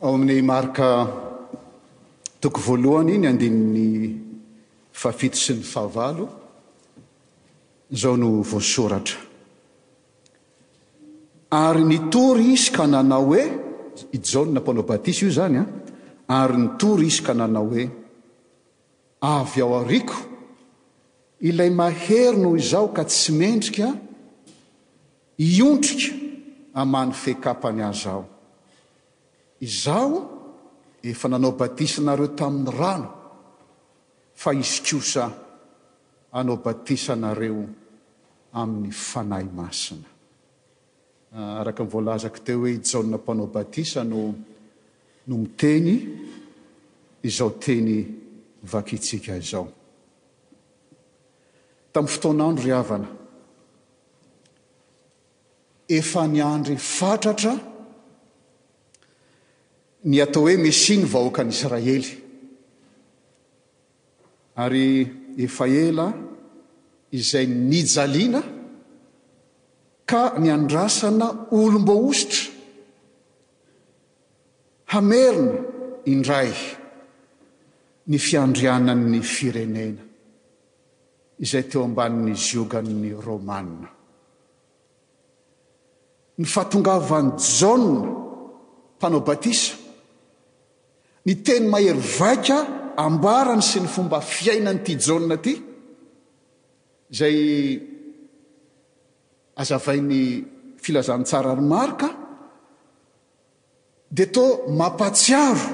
Ao amin'ny Marka toko voalohany, ny andininy fahafito sy ny fahavalo, izao no voasoratra, Ary nitory izy ka nanao hoe, i Jaona mpanao batisa io izany an, Ary nitory izy ka nanao hoe, Avy ao aoriako Ilay mahery noho izaho ka tsy mendrika Hiondrika amany fekapany aza aho. Izaho efa nanao batisa anareo tamin'ny rano, fa izy kosa hanao batisa anareo amin'ny Fanahy Masina. Araka ny voalazako teo hoe i Jaona Mpanao Batisa no no miteny izao teny vakintsika izao. Tamin'ny fotoan'andro ry havana, Efa niandry fatratra ny atao hoe Mesia ny vahoakan'Israely, ary efa ela izay nijaliana ka niandrasana olom-boahosotra hamerina indray ny fiandrianan'ny firenena. izay teo ambanin'ny ziogan'ny Romana. Ny fahatongavan'i Jaona Mpanao Batisa, ny teny mahery vaika ambarany sy ny fomba fiainan'ity Jaona ity, izay hazavain'ny Filazantsara an'i Marka, Dia toa mampahatsiaro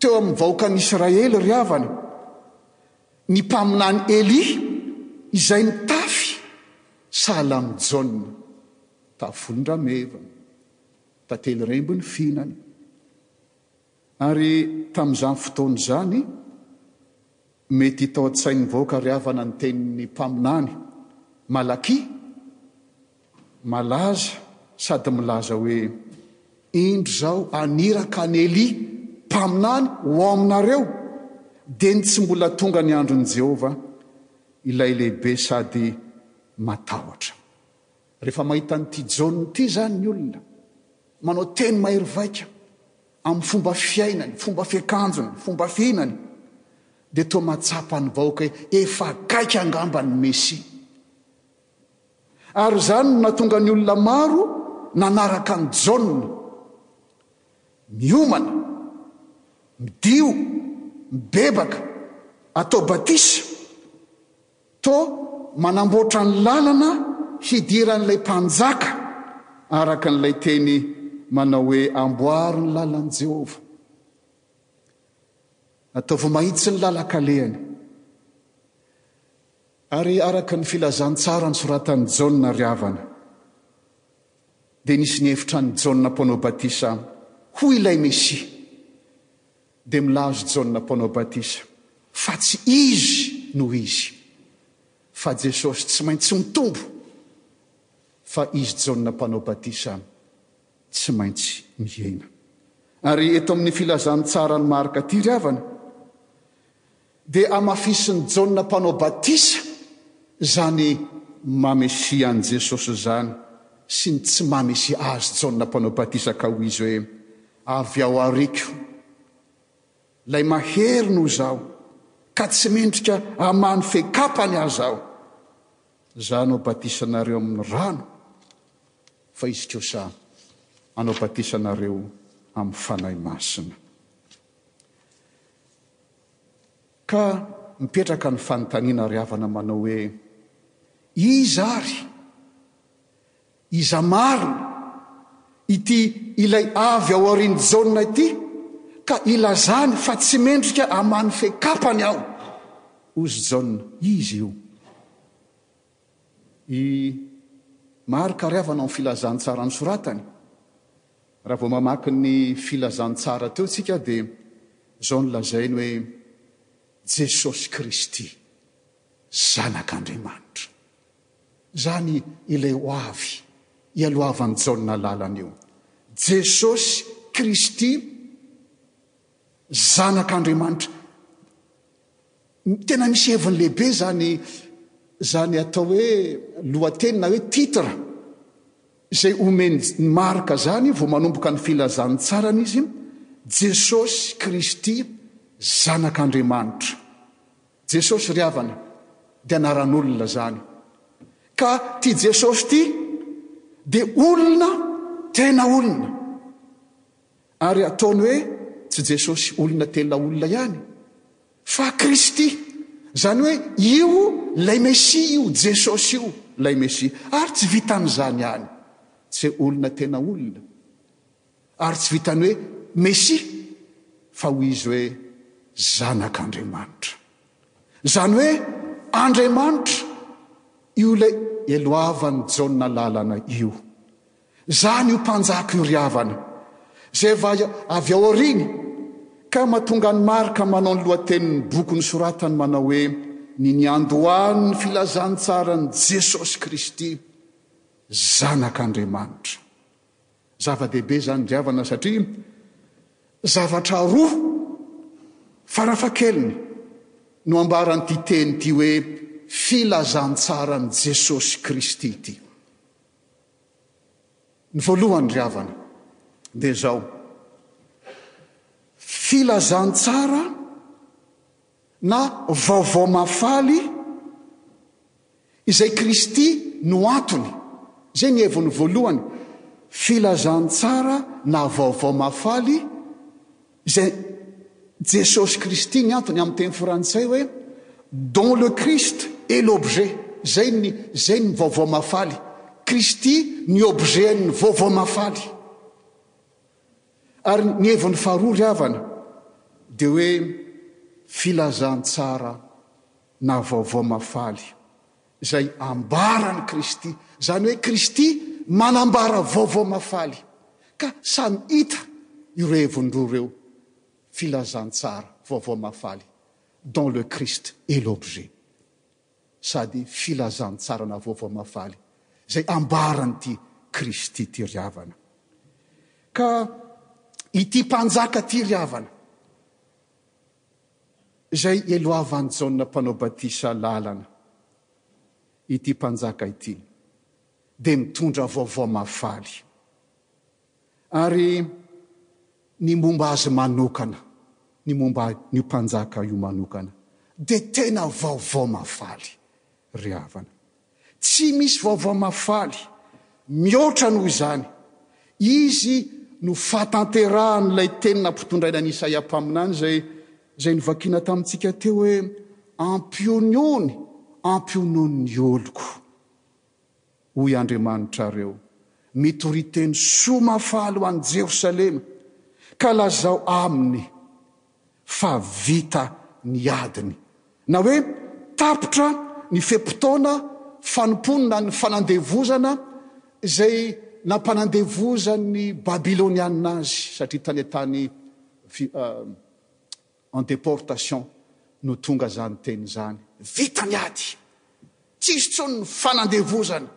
teo amin'ny vahoakan'i Israely ry havana ny mpaminany Elia izay nitafy sahala amin'i Jaona, tavon-dramevana, tantely remby ny fihinany. Ary tamin'izany fotoana izany, mety hita ao an-tsain'ny vahoaka ry havana ny tenin'ny mpaminany Malakia, malaza sady milaza hoe, Indro izao haniraka an'i Elia mpaminany ho ao aminareo, dieny tsy mbola tonga ny andron'i Jehovah, ilay lehibe sady matahotra. Rehefa mahita an'ity Jaona ity izany ny olona, manao teny mahery vaika amin'ny fomba fiainany, fomba fiakanjony, fomba fihinany, dia toa mahatsapa ny vahoaka hoe efa akaiky angamba ny Mesia. Ary izany no nahatonga ny olona maro nanaraka an'i Jaona. Miomana, midio, mibebaka, atao batisa. Toa manamboatra ny lalana hidiran'ilay mpanjaka, araka an'ilay teny manao hoe, Amboaro ny lalan'i Jehovah, ataovy mahitsy ny lalan-kalehany. Ary araka ny filazantsara nosoratan'i Jaona ry havana, dia nisy nihevitra an'i Jaona mpanao batisa ho ilay Mesia. Dia milaza i Jaona Mpanao Batisa fa tsy izy no izy, fa Jesosy tsy maintsy mitombo, fa izy Jaona Mpanao Batisa tsy maintsy mihena. Ary eto amin'ny filazan'ny tsaran'i Marka ity ry havana, Dia hamafisin'i Jaona Mpanao Batisa izany maha-Mesia an'i Jesosy izany sy ny tsy maha-Mesia azy Jaona Mpanao Batisa ka ho izy hoe, Avy ao aoriako Ilay mahery noho izaho, ka tsy mendrika hamaha ny fe-kapany aza aho. Izaho hanao batisa anareo amin'ny rano, fa izy kosa hanao batisa anareo amin'ny Fanahy Masina. Ka mipetraka ny fanontaniana ry havana manao hoe, iza ary, iza marina, ity ilay avy ao aorian'i Jaona ity ka ilazany fa tsy mendrika aman'fe kapany aho, hozy Jaona, iza io? I Marc ary havana amin'ny filazantsara nosoratany. Raha vao mamaky ny filazantsara teo tsika dia izao no lazainy hoe Jesosy Kristy zanak'Andriamanitra. Izany ilay ho avy ialohavan'i Jaona lalana io. Jesosy Kristy zanak'Andriamanitra. Tena misy heviny lehibe izany izany atao hoe lohateny na hoe titre izay omen'ny Marka izany vao manomboka ny Filazantsarany izy, Jesosy Kristy Zanak'Andriamanitra. Jesosy ry havana dia anaran'olona izany. Ka ity Jesosy ity dia olona, tena olona. Ary ataony hoe tsy Jesosy olona telina olona ihany fa Kristy, izany hoe io ilay Mesia io, Jesosy io ilay Mesia. Ary tsy vitan'izany ihany, tsy olona tena olona. Ary tsy vitany hoe Mesia fa hoy izy hoe Zanak'Andriamanitra. Izany hoe Andriamanitra io ilay eloavan'i Jaona lalana io. Izany io mpanjaka io ry havana, izay efa avy ao aoriana ka mahatonga an'i Marka manao ny lohatenin'ny boky nosoratany manao hoe Ny Niandohan'ny Filazantsaran'i Jesosy Kristy, Zanak'Andriamanitra. Zava-dehibe izany ry havana satria zavatra roa farafahakeliny no ambaran'ity teny ity hoe Filazantsaran'i Jesosy Kristy ity. Ny voalohany ry havana dia izao, filazantsara na vaovao mahafaly izay Kristy no antony. Izay ny heviny voalohany, filazantsara na vaovao mahafaly. Izay Jesosy Kristy ny antony amin'ny teny frantsay hoe dont le Christ est l'objet, izay ny izay ny Vaovao Mahafaly, Kristy ny objet-n'ny Vaovao Mahafaly. Ary ny heviny faharoa ry havana dia hoe filazantsara na Vaovao Mahafaly. izay ambaran'i Kristy, izany hoe Kristy manambara vaovao mahafaly, ka samy hita ireo heviny roa ireo, Filazantsara, vaovao mahafaly, dont le Christ est l'objet, sady Filazantsara na vaovao mahafaly izay ambaran'ity Kristy ity ry havana. Ka ity Mpanjaka ity ry havana, izay eloavan'i Jaona Mpanao Batisa lalana, ity Mpanjaka ity dia mitondra vaovao mahafaly. Ary ny momba azy manokana, ny momba an'io Mpanjaka io manokana dia tena vaovao mahafaly ry havana. Tsy misy vaovao mahafaly mihoatra noho izany. Izy no fahatanterahan'ilay teny nampitondraina an'i Isaia mpaminany izay izay novakina tamintsika teo hoe, Ampionony, ampionony ny oloko, hoy Andriamanitrareo, mitoriteny soa mahafaly ho an'i Jerosalema, ka lazao aminy, fa vita ny adiny na hoe tapitra ny fe-potoana fanompoana ny fanandevozana izay nampanandevozan'ny Babylonianina azy satria tany tany en deportation no tonga izany teny izany. Vita ny ady. Tsisy tsony ny fanandevozana.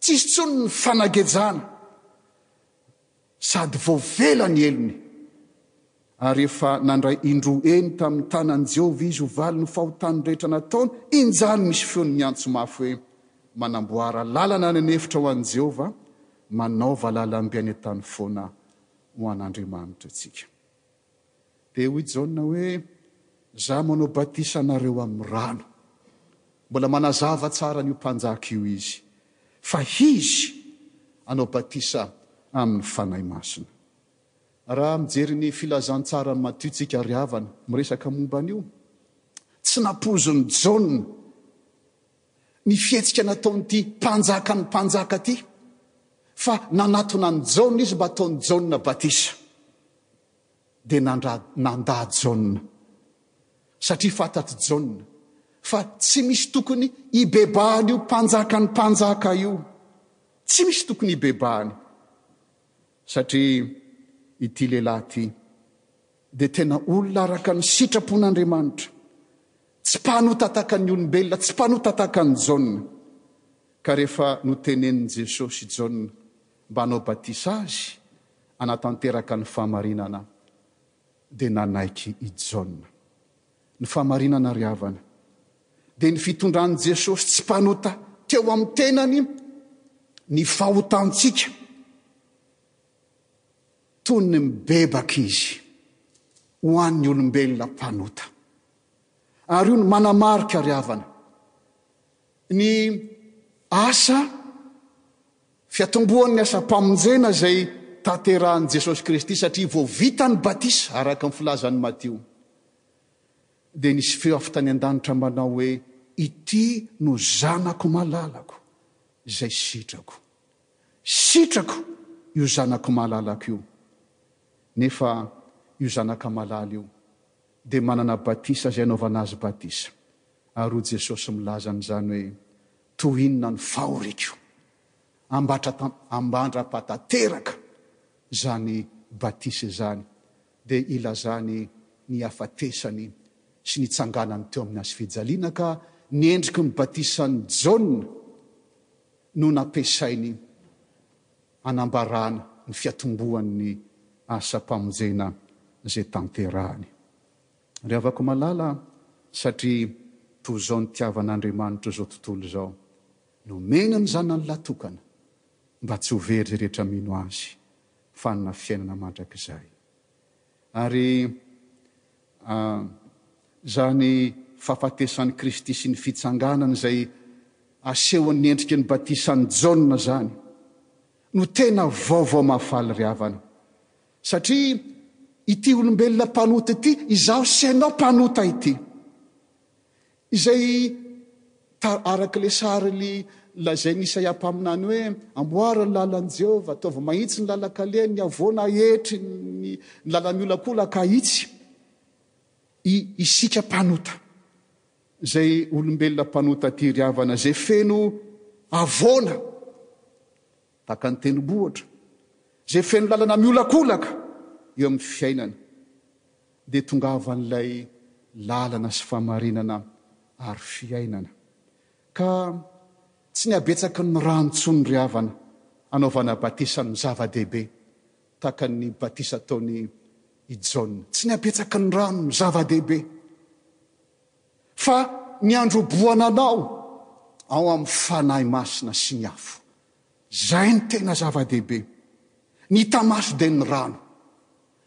Tsisy tsony ny fanagejana. Sady vao vela ny helony, ary efa nandray indroa heny tamin'ny tanan'i Jehovah izy ho valy ny fahotan'ny rehetra nataony, injany misy feony miantso mafy hoe, Manamboara lalana any an'efitra ho an'i Jehovah, manaova lalam-by any an-tany foana ho an'Andriamanitra antsika. Dia hoy Jaona hoe, Izaho manao batisa anareo amin'ny rano. Mbola manazava tsara an'io mpanjaka io izy, fa izy hanao batisa amin'ny Fanahy Masina. Raha mijery ny Filazantsaran'i Matio isika ry havana, miresaka momba an'io. Tsy nampoizin'i Jaona. ny fihetsika nataon'ity Mpanjakan'ny mpanjaka ity, fa nanatona an'i Jaona izy mba hataon'i Jaona batisa. Dia nandra, nandà Jaona, satria fantatr'i Jaona fa tsy misy tokony hibebahan'io Mpanjakan'ny mpanjaka io. Tsy misy tokony hibebahany, satria ity lehilahy ity, dia tena olona araka ny sitrapon'Andriamanitra, tsy mpanotatakan'ny olombelona, tsy mpanotatakan'i Jaona. Ka rehefa notenenin'i Jesosy i Jaona mba hanao batisa azy hanatanteraka ny fahamarinana, dia nanaiky i Jaona. Ny fahamarinana ry havana, dia ny fitondran'i Jesosy tsy mpanota teo amin'ny tenany ny fahotantsika. Toy ny mibebaka izy ho an'ny olombelona mpanota. Ary io no manamarika, ry havana, ny asa, fiatombohan'ny asam-pamonjena izay tanterahin'i Jesosy Kristy, satria vao vita ny batisa, araka ny filazan'i Matio, dia nisy feo avy tany an-danitra manao hoe, Ity no Zanako malalako, izay sitrako. Sitrako io zanako malalako io, nefa io zanaka malala io dia manana batisa izay anaovana azy batisa, ary hoy Jesosy milaza an'izany hoe, Toy inona ny fahoriako ambandra-pahatateraka izany batisa izany, dia ilazany ny hafatesany sy ny tsanganany teo amin'ny hazofijaliana ka ny endriky ny batisan'i Jaona no nampiasainy hanambarana ny fiatombohan'ny asam-pamonjena izay tanterahiny. Ry havako malala, satria toa izao nitiavan'Andriamanitra izao tontolo izao, nomeny ny Zanany lahy tokana, mba tsy ho very izay rehetra mino Azy, fa hanana fiainana mandrakizay. Ary izany fahafatesan'i Kristy sy ny Fitsanganany izay asehon'ny endriky ny batisan'i Jaona izany no tena vaovao mahafaly ry havana. Satria ity olombelona mpanota ity, izaho sy ianao mpanota ity. Izay tar araka ilay sariny lazain'i Isaia mpaminany hoe, Amboary ny lalan'i Jehovah, ataovy mahitsy ny lalan-kaleny, havoana aetry ny lalan'ny miolakolaka ahitsy. I isika mpanota, izay olombelona mpanota tia ry havana, izay feno havoana, Tahaka ny tendrombohitra izay feno lalana miolakolaka eo amin'ny fiainana, dia tongavan'ilay lalana sy fahamarinana ary fiainana, ka tsy ny habetsaky ny rano intsony ry havana hanaovana batisa no zava-dehibe, tahaka ny batisa ataony i Jaona. Tsy ny habetsaky ny rano no zava-dehibe. Fa ny androbohana anao ao amin'ny Fanahy Masina sy ny afo. Izay no tena zava-dehibe. Ny hita maso dia ny rano.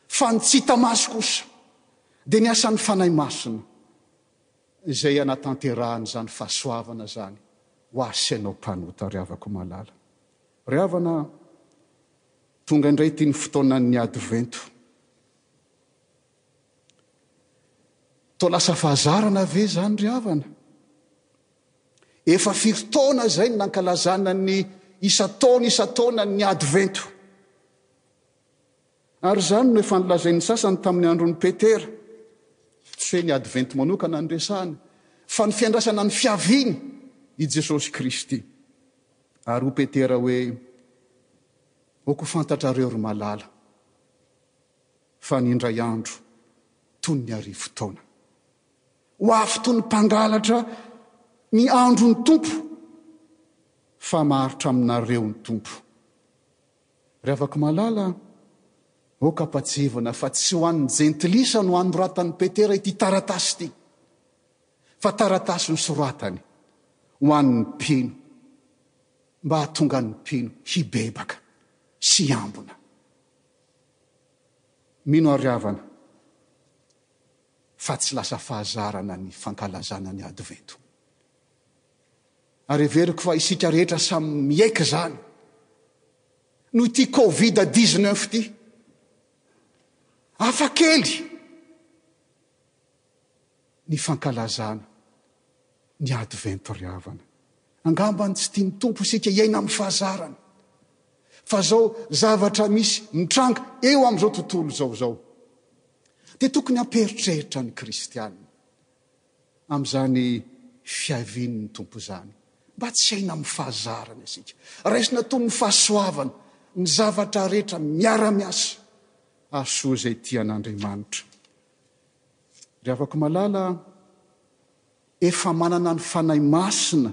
Fa ny tsy hita maso kosa dia ny asan'ny Fanahy Masina izay hanatanterahany izany fahasoavana izany ho ahy sy anao mpanota ry havako malala. Ry havana a, tonga indray ity ny fotoanan'ny Advento. Toa lasa fahazarana ve izany ry havana? Efa firy taona izay no nankalazana ny isan-taona isan-taona ny Advento? Ary izany no efa nolazain'ny sasany tamin'ny andron'i Petera, tsy hoe ny Advento manokana no resahana, fa ny fiandrasana ny fiaviany i Jesosy Kristy. Ary ho Petera hoe, Aoka ho fantatrareo ry malala. fa ny indray andro toy ny arivo taona. Ho avy toy ny mpangalatra ny andron'ny Tompo, fa maharitra aminareo ny Tompo. Ry havako malala a, aoka ampahatsiahivina fa tsy ho an'ny jentilisa no anoratan'i Petera ity taratasy ity, fa taratasy nosoratany ho an'ny mpino, mba hahatonga ny mpino hibebaka sy hiambina. Mino aho ry havana fa tsy lasa fahazarana ny fankalazana ny Advento. Ary heveriko fa isika rehetra samy miaiky izany noho ity Covid 19 ity. Hafa kely! ny fankalazana ny Advent ry havana. Angambany tsy tian'ny Tompo isika hiaina amin'ny fahazarana fa izao zavatra misy mitranga eo amin'izao tontolo izao izao dia tokony hampieritreritra ny kristiana amin'izany fiavian'ny Tompo izany mba tsy hiaina amin'ny fahazarana isika. Raisina toy ny fahasoavana ny zavatra rehetra miara-miasa hahasoa izay tian'Andriamanitra Ry havako malala a, efa manana ny Fanahy Masina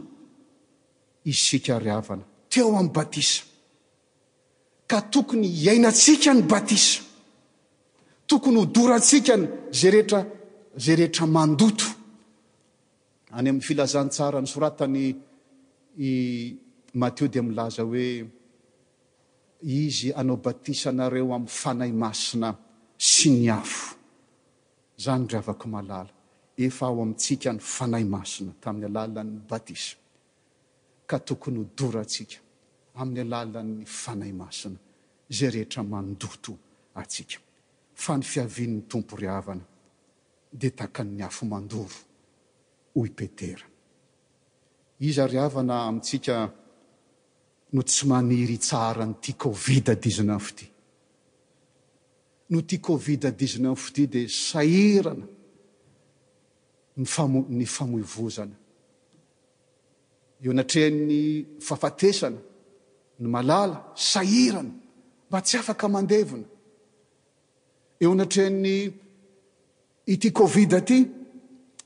isika ry havana, teo amin'ny batisa. Ka tokony hiainantsika ny batisa. Tokony hodorantsika izay rehetra, izay rehetra mandoto. Any amin'ny Filazantsara nosoratan'i i Mateo dia milaza hoe. Izy hanao batisa anareo amin'ny Fanahy Masina sy ny afo. Izany ry havako malala, efa ao amintsika ny Fanahy Masina tamin'ny alalan'ny batisa, ka tokony ho dorantsika amin'ny alalan'ny Fanahy Masina izay rehetra mandoto antsika, fa ny fiavian'ny Tompo ry havana dia takan'ny afo mandoro, hoy Petera. Iza ry havana amintsika? no tsy maniry hitsahara an'ity covid dix neuf ity. Noho ity covid dix neuf ity dia sahirana ny famo ny famoivozana. Eo anatrehan'ny fahafatesana ny malala, sahirana mba tsy afaka mandevina. Eo anatrehan'ny ity covid ity,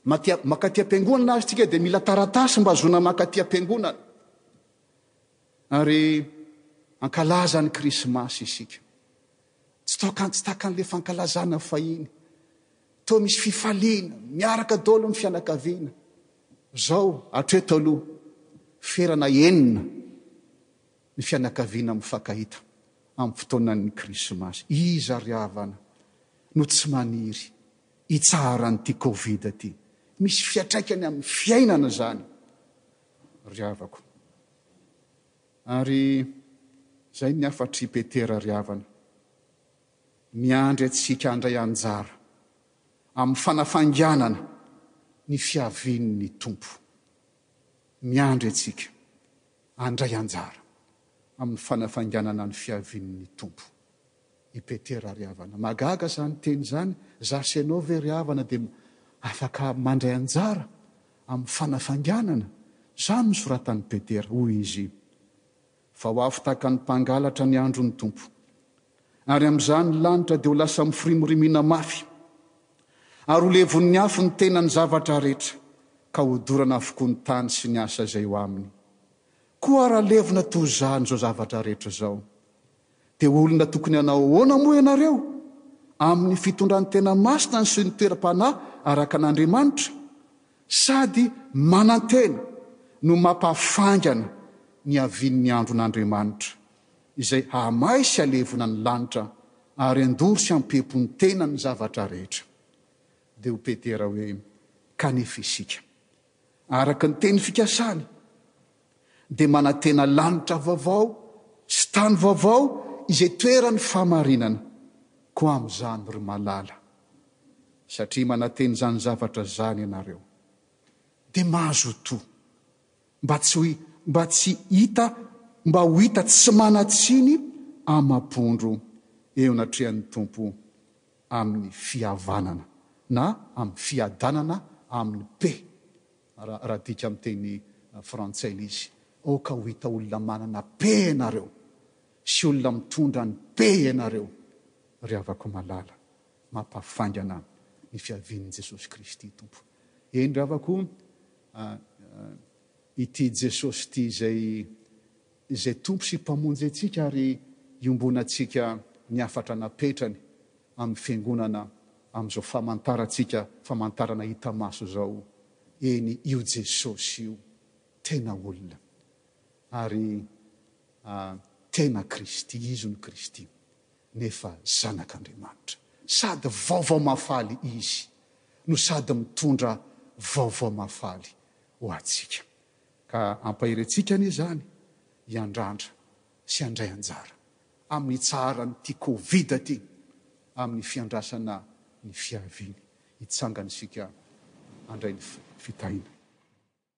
maty makaty am-piangonana aza isika dia mila taratasy mba ahazoana makaty am-piangonana. Ary hankalaza ny Krismasy isika. Tsy toaka tsy tahaka an'ilay fankalazana fahiny. Toa misy fifaliana, miaraka daholo ny fianakaviana. Izao, hatreto aloha, ferana enina ny fianakaviana mifankahita amin'ny fotoanan'ny Krismasy. Iza ry havana no tsy maniry hitsahara an'ity Covid ity? Misy fiatraikany amin'ny fiainana izany. ry havako. Ary izay ny hafatr'i Petera ry havana, miandry antsika handray anjara amin'ny fanafainganana ny fiavian'ny Tompo. Miandry antsika handray anjara amin'ny fanafainganana ny fiavian'ny Tompo. i Petera ry havana. Mahagaga izany teny izany, za sy ianao ve ry havana dia afaka mandray anjara amin'ny fanafainganana? Izany no soratan'i Petera, hoy izy, Fa ho avy tahaka ny mpangalatra ny andron'ny Tompo, ary amin'izany ny lanitra dia ho lasa miforimorimina mafy, ary ho levon'ny afo ny tenan'ny zavatra rehetra, ka ho dorana avokoa ny tany sy ny asa izay eo aminy. Koa raha levona toy izany izao zavatra rehetra izao, Dia olona tokony hanao ahoana moa ianareo amin'ny fitondran'ny tena masina sy ny toeram-panahy araka an'Andriamanitra? Sady manantena no mampahafaingana ny havian'ny andron'Andriamanitra, izay hahamay sy halevona ny lanitra ary handoro sy hampihempo ny tena ny zavatra rehetra. Dia ho Petera hoe, Kanefa isika. Araka ny teny fikasany, dia manantena lanitra vaovao sy tany vaovao izay toeran'ny fahamarinana. Koa amin'izany, ry malala, satria manantena izany zavatra izany ianareo, dia mazotoa, mba tsy ho, mba tsy hita, mba ho hita tsy manan-tsiny amam-pondro eo anatrehan'ny Tompo. amin'ny fihavanana na amin'ny fiadanana amin'ny be raha raha adika amin'ny teny frantsay ilay izy. Aoka ho hita olona manana be ianareo sy olona mitondra ny be ianareo, ry havako malala. Mampafaingana ny fiavian'i Jesosy Kristy Tompo. Eny ry havako, ity Jesosy ity izay. Izay Tompo sy Mpamonjy antsika ary iombonantsika ny hafatra napetrany amin'ny Fiangonana amin'izao famantarantsika famantarana hita maso izao, eny io Jesosy io tena olona ary tena Kristy, Izy no Kristy nefa Zanak'Andriamanitra. Sady vaovao mahafaly Izy no sady mitondra vaovao mahafaly ho antsika. Ka ampaherentsika anie izany hiandrandra sy handray anjara amin'ny hitsaharan'ity Covid ity amin'ny fiandrasana ny fiaviany. Hitsangana isika handray ny fitahiana.